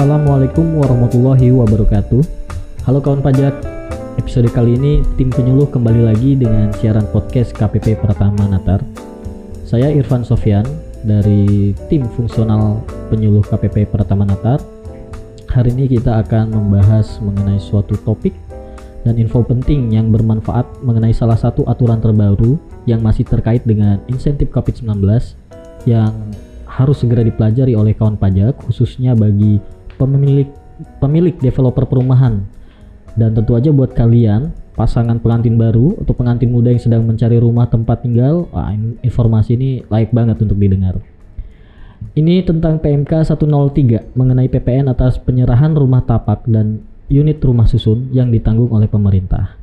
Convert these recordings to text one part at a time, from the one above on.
Assalamualaikum warahmatullahi wabarakatuh. Halo kawan pajak. Episode kali ini tim penyuluh kembali lagi dengan siaran podcast KPP Pertama Natar. Saya Irfan Sofyan dari tim fungsional penyuluh KPP Pertama Natar. Hari ini kita akan membahas mengenai suatu topik dan info penting yang bermanfaat mengenai salah satu aturan terbaru yang masih terkait dengan insentif COVID-19 yang harus segera dipelajari oleh kawan pajak khususnya bagi pemilik pemilik developer perumahan dan tentu aja buat kalian pasangan pengantin baru atau pengantin muda yang sedang mencari rumah tempat tinggal wah, informasi ini layak banget untuk didengar ini tentang PMK 103 mengenai PPN atas penyerahan rumah tapak dan unit rumah susun yang ditanggung oleh pemerintah.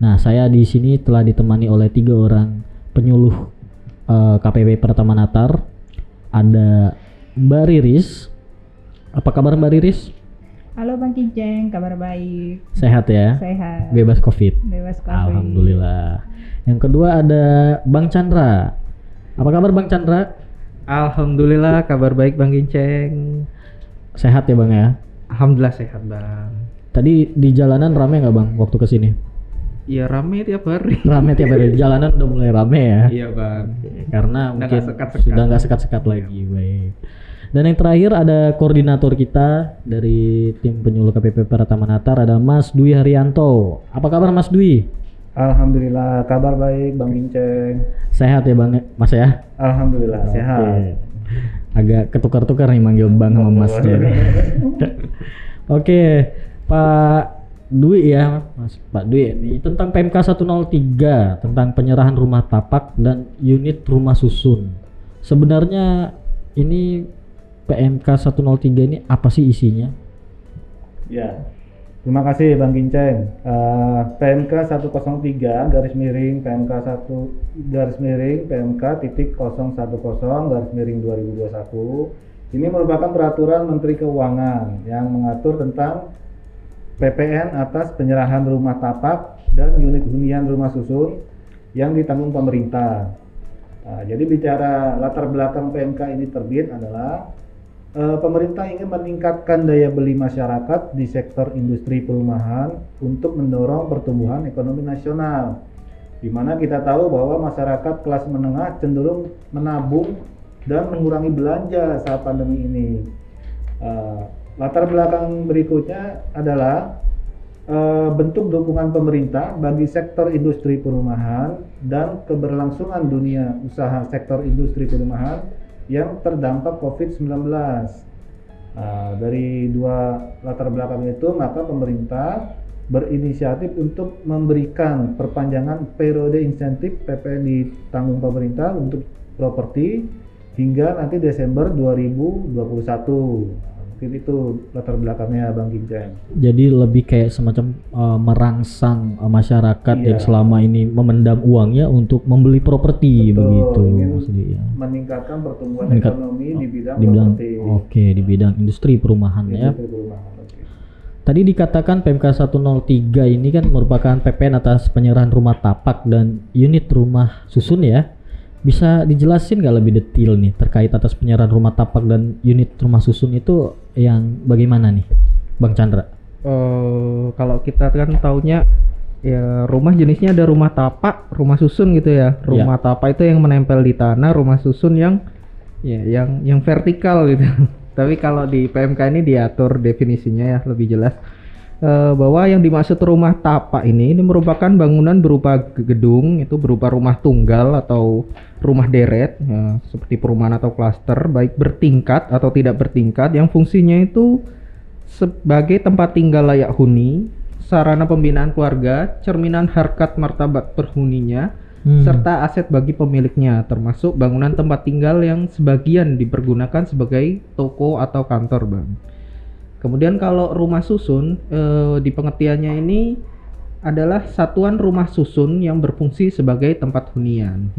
Nah, saya di sini telah ditemani oleh tiga orang penyuluh uh, eh, KPP Pertama Natar. Ada Mbak Riris, apa kabar Mbak Riris? Halo Bang Kijeng, kabar baik. Sehat ya? Sehat. Bebas Covid. Bebas Covid. Alhamdulillah. Yang kedua ada Bang Chandra. Apa kabar Bang Chandra? Alhamdulillah kabar baik Bang Ginceng. Sehat ya Bang ya? Alhamdulillah sehat Bang. Tadi di jalanan rame nggak Bang waktu ke sini? Iya rame tiap hari. Rame tiap hari. Jalanan udah mulai rame ya? Iya Bang. Karena udah mungkin sekat -sekat. sudah nggak sekat-sekat lagi. Baik. Dan yang terakhir ada koordinator kita dari tim penyuluh KPP Pratama Natar ada Mas Dwi Haryanto. Apa kabar Mas Dwi? Alhamdulillah kabar baik Bang Inceng. Sehat ya Bang Mas ya? Alhamdulillah Oke. sehat. Agak ketukar-tukar nih manggil Bang sama Mas ya. Oke, Pak Dwi ya, Mas Pak Dwi ini tentang PMK 103 tentang penyerahan rumah tapak dan unit rumah susun. Sebenarnya ini PMK 103 ini apa sih isinya? Ya, terima kasih Bang Ginceng. Uh, PMK 103 garis miring PMK 1 garis miring PMK titik 010 garis miring 2021 ini merupakan peraturan Menteri Keuangan yang mengatur tentang PPN atas penyerahan rumah tapak dan unit hunian rumah susun yang ditanggung pemerintah. Nah, jadi bicara latar belakang PMK ini terbit adalah pemerintah ingin meningkatkan daya beli masyarakat di sektor industri perumahan untuk mendorong pertumbuhan ekonomi nasional. Di mana kita tahu bahwa masyarakat kelas menengah cenderung menabung dan mengurangi belanja saat pandemi ini. Uh, latar belakang berikutnya adalah uh, bentuk dukungan pemerintah bagi sektor industri perumahan dan keberlangsungan dunia usaha sektor industri perumahan yang terdampak COVID-19. Nah, dari dua latar belakang itu, maka pemerintah berinisiatif untuk memberikan perpanjangan periode insentif PPN ditanggung pemerintah untuk properti hingga nanti Desember 2021 mungkin itu latar belakangnya Bang Ginjang. Jadi lebih kayak semacam uh, merangsang uh, masyarakat iya. yang selama ini memendam uangnya untuk membeli properti begitu maksudnya. Ya. Meningkatkan pertumbuhan Meningkat, ekonomi di bidang di bidang, properti. Oke, okay, di bidang industri perumahan ya. industri ya. Perumahan, okay. Tadi dikatakan PMK 103 ini kan merupakan PPN atas penyerahan rumah tapak dan unit rumah susun ya. Bisa dijelasin nggak lebih detail nih terkait atas penyerahan rumah tapak dan unit rumah susun itu yang bagaimana nih, Bang Chandra? Uh, kalau kita kan taunya ya rumah jenisnya ada rumah tapak, rumah susun gitu ya. Rumah ya. tapak itu yang menempel di tanah, rumah susun yang ya yang yang vertikal gitu. Tapi kalau di PMK ini diatur definisinya ya lebih jelas uh, bahwa yang dimaksud rumah tapak ini ini merupakan bangunan berupa gedung itu berupa rumah tunggal atau rumah deret ya, seperti perumahan atau klaster baik bertingkat atau tidak bertingkat yang fungsinya itu sebagai tempat tinggal layak huni, sarana pembinaan keluarga, cerminan harkat martabat perhuninya, hmm. serta aset bagi pemiliknya termasuk bangunan tempat tinggal yang sebagian dipergunakan sebagai toko atau kantor, Bang. Kemudian kalau rumah susun eh, di pengertiannya ini adalah satuan rumah susun yang berfungsi sebagai tempat hunian.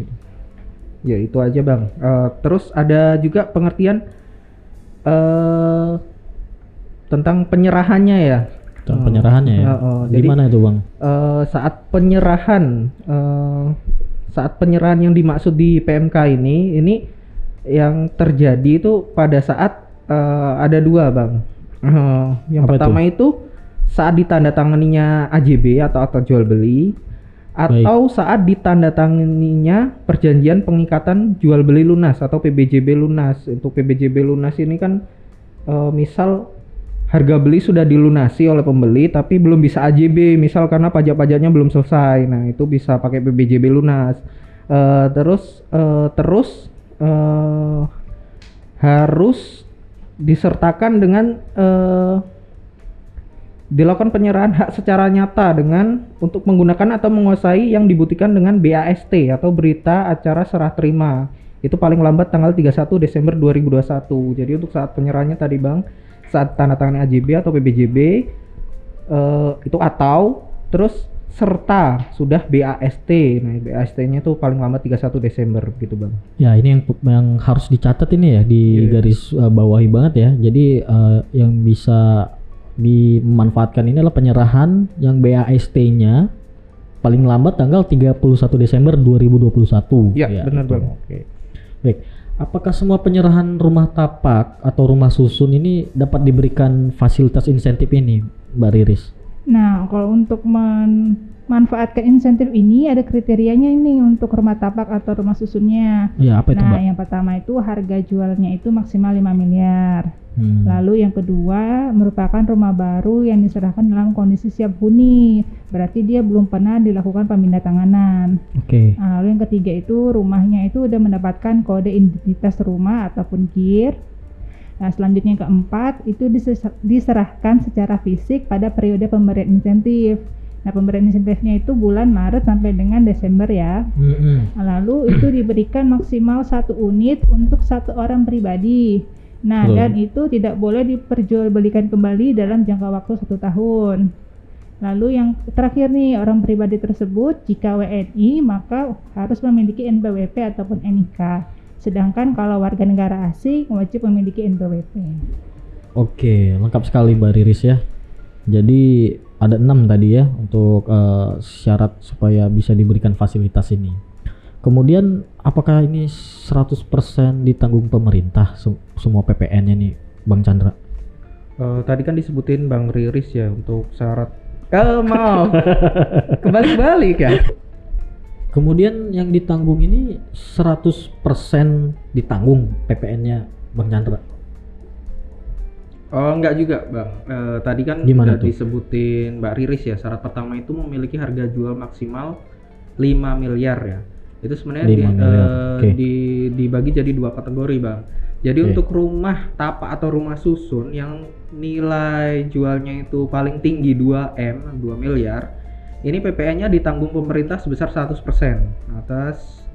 Ya itu aja bang. Uh, terus ada juga pengertian uh, tentang penyerahannya ya. Tentang penyerahannya ya. Uh, uh, jadi mana itu bang? Uh, saat penyerahan, saat penyerahan yang dimaksud di PMK ini, ini yang terjadi itu pada saat uh, ada dua bang Eh, yang Apa pertama itu saat ditandatanganinya AJB atau akta jual beli atau saat ditandatanganinya perjanjian pengikatan jual beli lunas atau PBJB lunas. Untuk PBJB lunas ini kan eh, misal harga beli sudah dilunasi oleh pembeli tapi belum bisa AJB misal karena pajak-pajaknya belum selesai. Nah, itu bisa pakai PBJB lunas. Eh, terus eh, terus eh, harus disertakan dengan eh, dilakukan penyerahan hak secara nyata dengan untuk menggunakan atau menguasai yang dibuktikan dengan BAST atau berita acara serah terima. Itu paling lambat tanggal 31 Desember 2021. Jadi untuk saat penyerahannya tadi Bang, saat tanda tangan AJB atau PBJB eh, itu atau terus serta sudah BAST. Nah, BAST-nya itu paling lambat 31 Desember gitu Bang. Ya ini yang yang harus dicatat ini ya di Iya. garis uh, bawahi banget ya. Jadi uh, yang bisa dimanfaatkan ini adalah penyerahan yang BAST-nya paling lambat tanggal 31 Desember 2021. Ya, benar, itu. Bang. Oke. Baik. Apakah semua penyerahan rumah tapak atau rumah susun ini dapat diberikan fasilitas insentif ini, Mbak Riris? Nah, kalau untuk memanfaatkan insentif ini ada kriterianya ini untuk rumah tapak atau rumah susunnya. Ya, apa itu, nah, Mbak? yang pertama itu harga jualnya itu maksimal 5 miliar. Hmm. Lalu yang kedua merupakan rumah baru yang diserahkan dalam kondisi siap huni. Berarti dia belum pernah dilakukan pemindah tanganan. Oke. Nah, lalu yang ketiga itu rumahnya itu udah mendapatkan kode identitas rumah ataupun KIR. Nah, selanjutnya yang keempat itu diserahkan secara fisik pada periode pemberian insentif. Nah, pemberian insentifnya itu bulan Maret sampai dengan Desember ya. Nah, Lalu itu diberikan maksimal satu unit untuk satu orang pribadi. Nah, dan itu tidak boleh diperjualbelikan kembali dalam jangka waktu satu tahun. Lalu yang terakhir nih, orang pribadi tersebut jika WNI maka harus memiliki NPWP ataupun NIK. Sedangkan kalau warga negara asing wajib memiliki NPWP. Oke, lengkap sekali Mbak Riris ya. Jadi ada enam tadi ya untuk eh, syarat supaya bisa diberikan fasilitas ini. Kemudian apakah ini 100% ditanggung pemerintah se- semua PPN-nya nih Bang Chandra? Eh, tadi kan disebutin Bang Riris ya untuk syarat. Eh, maaf. Kebalik-balik ya. Kemudian yang ditanggung ini 100% ditanggung PPN-nya Bang Chandra. Oh, enggak juga, Bang. Eh, tadi kan Gimana udah tuh? disebutin Mbak Riris ya. Syarat pertama itu memiliki harga jual maksimal 5 miliar ya. Itu sebenarnya 5 di- miliar, eh, oke. di- dibagi jadi dua kategori, Bang. Jadi Oke. untuk rumah tapak atau rumah susun yang nilai jualnya itu paling tinggi 2M, 2 miliar, ini PPN-nya ditanggung pemerintah sebesar 100% atas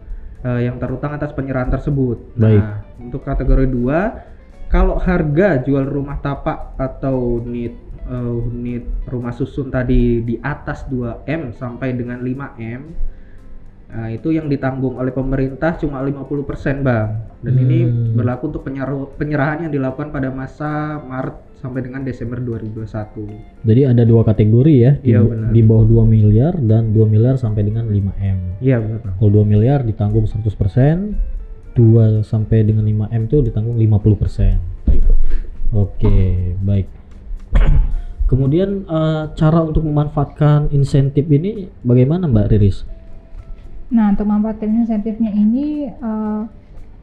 eh, yang terutang atas penyerahan tersebut. Baik. Nah, untuk kategori 2 kalau harga jual rumah tapak atau unit eh, unit rumah susun tadi di atas 2M sampai dengan 5M Nah, itu yang ditanggung oleh pemerintah cuma 50% Bang. Dan ini Hmm. berlaku untuk penyeru- penyerahan yang dilakukan pada masa Maret sampai dengan Desember 2021. Jadi ada dua kategori ya, di, Iya, benar. di bawah 2 miliar dan 2 miliar sampai dengan 5M. Iya benar Bang. Kalau 2 miliar ditanggung 100%, 2 sampai dengan 5M itu ditanggung 50%. Oke, baik. Kemudian eh, cara untuk memanfaatkan insentif ini bagaimana Mbak Riris? Nah, untuk memanfaatkan insentifnya ini eh,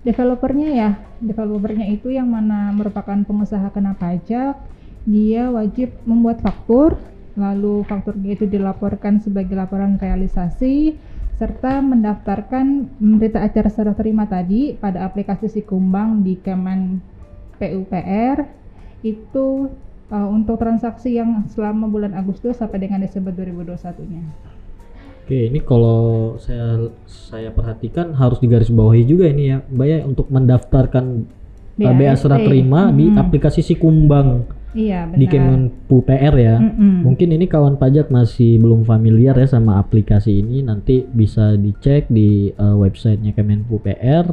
developernya ya, developernya itu yang mana merupakan pengusaha kena pajak, dia wajib membuat faktur, lalu fakturnya itu dilaporkan sebagai laporan realisasi, serta mendaftarkan berita acara serah terima tadi pada aplikasi Sikumbang di Kemen PUPR itu eh, untuk transaksi yang selama bulan Agustus sampai dengan Desember 2021-nya. Oke, ini kalau saya saya perhatikan harus digarisbawahi juga ini ya, Mbak ya untuk mendaftarkan BA serah terima di Mm-mm. aplikasi Sikumbang Iya, benar. di Kemenpu PR ya. Mm-mm. Mungkin ini kawan pajak masih belum familiar ya sama aplikasi ini. Nanti bisa dicek di eh, websitenya Kemenpu PR,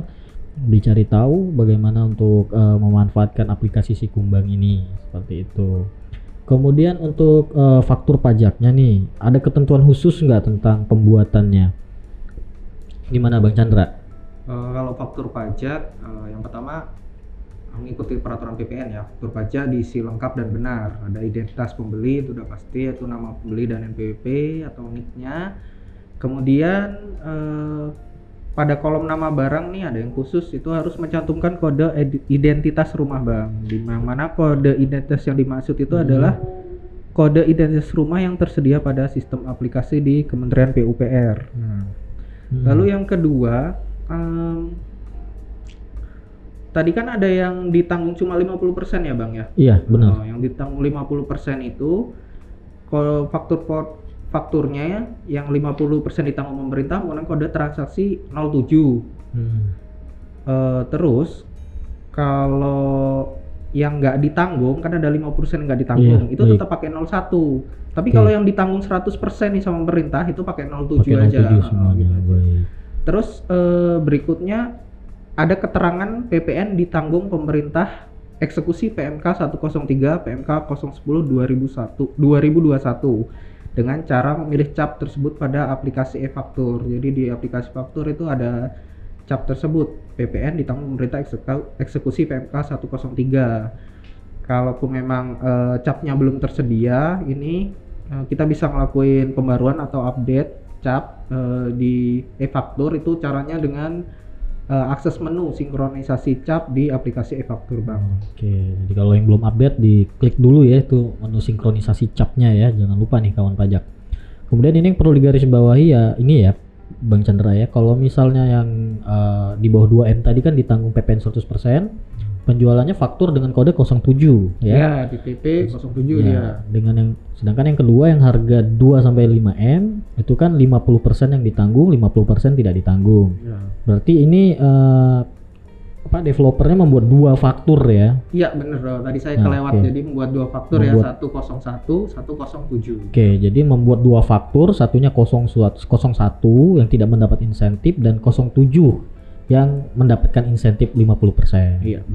dicari tahu bagaimana untuk eh, memanfaatkan aplikasi Sikumbang ini seperti itu. Kemudian untuk eh, faktur pajaknya nih, ada ketentuan khusus nggak tentang pembuatannya? Gimana Bang Chandra? Eh, kalau faktur pajak, eh, yang pertama mengikuti peraturan PPN ya berpajak diisi lengkap dan benar ada identitas pembeli itu udah pasti yaitu nama pembeli dan NPWP atau nicknya kemudian eh, pada kolom nama barang nih ada yang khusus itu harus mencantumkan kode identitas rumah bang di mana kode identitas yang dimaksud itu adalah kode identitas rumah yang tersedia pada sistem aplikasi di Kementerian PUPR. Nah, Hmm. Lalu yang kedua, em, tadi kan ada yang ditanggung cuma 50% ya bang ya? Iya, benar. Oh, yang ditanggung 50% itu kalau faktur por- fakturnya ya, yang 50% ditanggung pemerintah menggunakan kode transaksi 07. Hmm. Eh, terus kalau yang nggak ditanggung kan ada 50% yang nggak ditanggung Iya, itu baik. tetap pakai 01 tapi Oke. kalau yang ditanggung 100% nih sama pemerintah itu pakai 07 Pakai aja 07 Oh, semuanya. gitu aja. Terus eh, berikutnya ada keterangan PPN ditanggung pemerintah eksekusi PMK 103 PMK 010 2001 2021 dengan cara memilih cap tersebut pada aplikasi e-faktur. Jadi di aplikasi faktur itu ada cap tersebut PPN ditanggung pemerintah ekseku- eksekusi PMK 103. Kalaupun memang eh, capnya belum tersedia, ini eh, kita bisa ngelakuin pembaruan atau update cap eh, di e-faktur itu caranya dengan eh, akses menu sinkronisasi cap di aplikasi e-faktur, Bang. Oke, jadi kalau yang belum update diklik dulu ya itu menu sinkronisasi capnya ya, jangan lupa nih kawan pajak. Kemudian ini yang perlu digarisbawahi ya ini ya Bang Chandra ya, kalau misalnya yang eh, di bawah 2M tadi kan ditanggung PPN 100%, penjualannya faktur dengan kode 07 ya. Ya, di PP 07 Ya, dia. Dengan yang sedangkan yang kedua yang harga 2 sampai 5M itu kan 50% yang ditanggung, 50% tidak ditanggung. Ya. Berarti ini eh, apa developernya membuat dua faktur ya. Iya bener bro, tadi saya Nah, kelewat oke. jadi membuat dua faktur Membuat- ya 101, 107. Oke, jadi membuat dua faktur, satunya 01 yang tidak mendapat insentif dan 07 yang mendapatkan insentif 50%. Iya.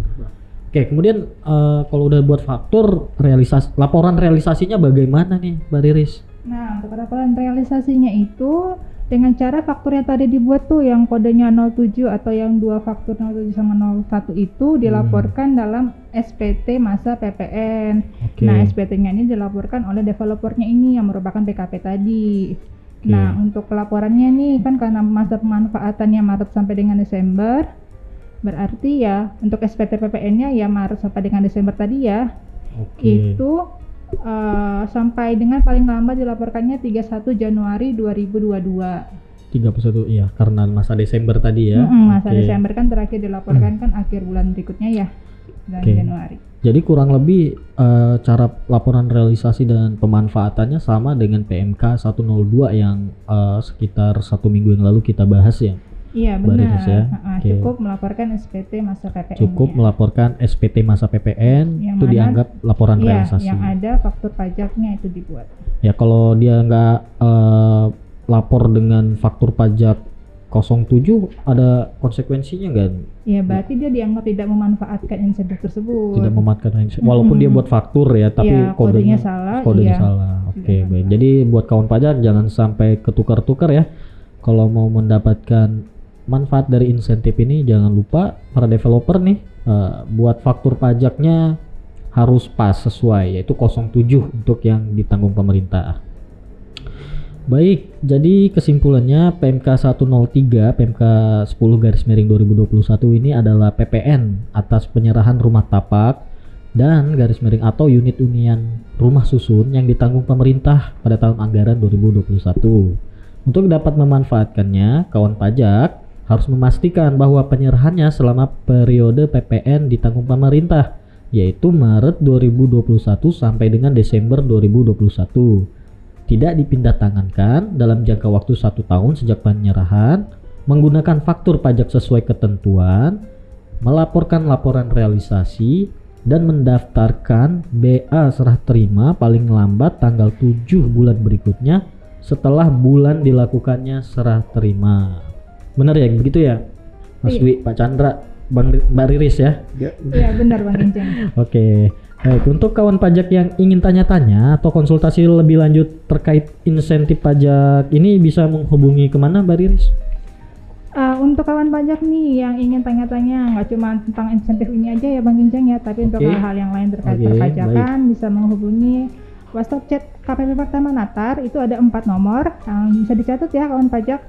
Oke, kemudian eh, kalau udah buat faktur, realisasi laporan realisasinya bagaimana nih, Mbak Riris? Nah, untuk laporan realisasinya itu dengan cara faktur yang tadi dibuat tuh yang kodenya 07 atau yang dua faktur 07 sama 01 itu dilaporkan dalam SPT masa PPN. Oke. Nah, SPT-nya ini dilaporkan oleh developernya ini yang merupakan PKP tadi. Nah, untuk pelaporannya nih kan karena masa pemanfaatannya Maret sampai dengan Desember, berarti ya untuk SPT PPN-nya ya Maret sampai dengan Desember tadi ya, Oke. itu eh, sampai dengan paling lambat dilaporkannya 31 Januari 2022. 31 iya, karena masa Desember tadi ya. Mm-mm, masa Oke. Desember kan terakhir dilaporkan kan akhir bulan berikutnya ya, bulan Oke. Januari. Jadi kurang lebih eh, cara laporan realisasi dan pemanfaatannya sama dengan PMK 102 yang eh, sekitar satu minggu yang lalu kita bahas ya. Iya benar. Ya? Heeh, Oke. Cukup melaporkan SPT masa PPN. Cukup melaporkan SPT masa PPN Yang itu mana- dianggap laporan Iya, realisasi. yang ada faktur pajaknya itu dibuat. Ya kalau dia nggak eh, lapor dengan faktur pajak 07 ada konsekuensinya nggak? Ya berarti dia dianggap tidak memanfaatkan insentif tersebut. Tidak memanfaatkan walaupun dia Mm-mm. buat faktur ya, tapi Iya, kodenya kodenya salah, kodenya iya. salah. Oke, Tidak baik. Jadi buat kawan pajak jangan sampai ketukar-tukar ya. Kalau mau mendapatkan manfaat dari insentif ini jangan lupa para developer nih eh, buat faktur pajaknya harus pas sesuai yaitu 07 untuk yang ditanggung pemerintah. Baik, jadi kesimpulannya PMK 103, PMK 10 garis miring 2021 ini adalah PPN atas penyerahan rumah tapak dan garis miring atau unit unian rumah susun yang ditanggung pemerintah pada tahun anggaran 2021. Untuk dapat memanfaatkannya, kawan pajak harus memastikan bahwa penyerahannya selama periode PPN ditanggung pemerintah, yaitu Maret 2021 sampai dengan Desember 2021 tidak dipindah tangankan dalam jangka waktu satu tahun sejak penyerahan, menggunakan faktur pajak sesuai ketentuan, melaporkan laporan realisasi, dan mendaftarkan BA serah terima paling lambat tanggal 7 bulan berikutnya setelah bulan dilakukannya serah terima. Benar ya begitu ya? Mas Iya. Dwi, Pak Chandra, Bang Mbak Riris ya? Iya benar Bang. Oke, baik. Untuk kawan pajak yang ingin tanya-tanya atau konsultasi lebih lanjut terkait insentif pajak ini bisa menghubungi ke mana, Mbak Riris? Uh, untuk kawan pajak nih yang ingin tanya-tanya nggak cuma tentang insentif ini aja ya Bang Gincang ya, tapi untuk Oke. hal-hal yang lain terkait Oke, perpajakan bisa menghubungi WhatsApp chat KPP Pertama Natar itu ada empat nomor yang bisa dicatat ya kawan pajak.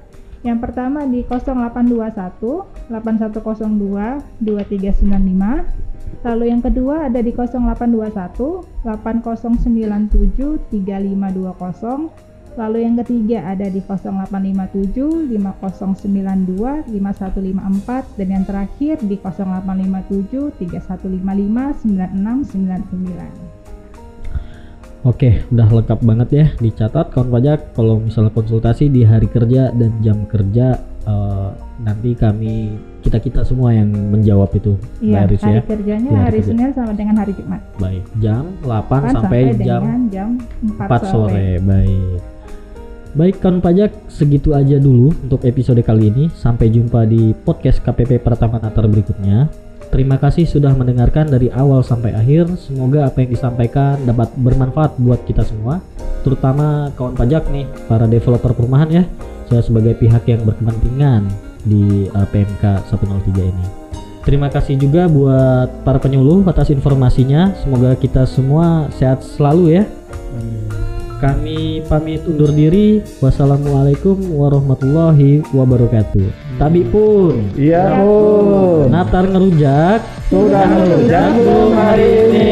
Yang pertama di 0821 8102 2395. Lalu yang kedua ada di 0821 8097 3520. Lalu yang ketiga ada di 0857 5092 5154 dan yang terakhir di 0857 3155 9699. Oke, udah lengkap banget ya dicatat kawan pajak. Kalau misalnya konsultasi di hari kerja dan jam kerja eh, nanti kami kita kita semua yang menjawab itu, Iya, Mbak Iris hari ya. kerjanya hari hari kerja. Senin sampai dengan hari Jumat. Baik, jam 8 Kan sampai, jam dengan jam 4, 4 sore. Baik. Baik kawan pajak, segitu aja dulu untuk episode kali ini. Sampai jumpa di podcast KPP Pertama Natar berikutnya. Terima kasih sudah mendengarkan dari awal sampai akhir. Semoga apa yang disampaikan dapat bermanfaat buat kita semua, terutama kawan pajak nih, para developer perumahan ya. Saya sebagai pihak yang berkepentingan di uh, PMK 103 ini. Terima kasih juga buat para penyuluh atas informasinya. Semoga kita semua sehat selalu ya. Kami pamit undur diri. Wassalamualaikum warahmatullahi wabarakatuh. Tabi pun. Iya pun. Natar ngerujak. Sudah ngerujak belum hari ini?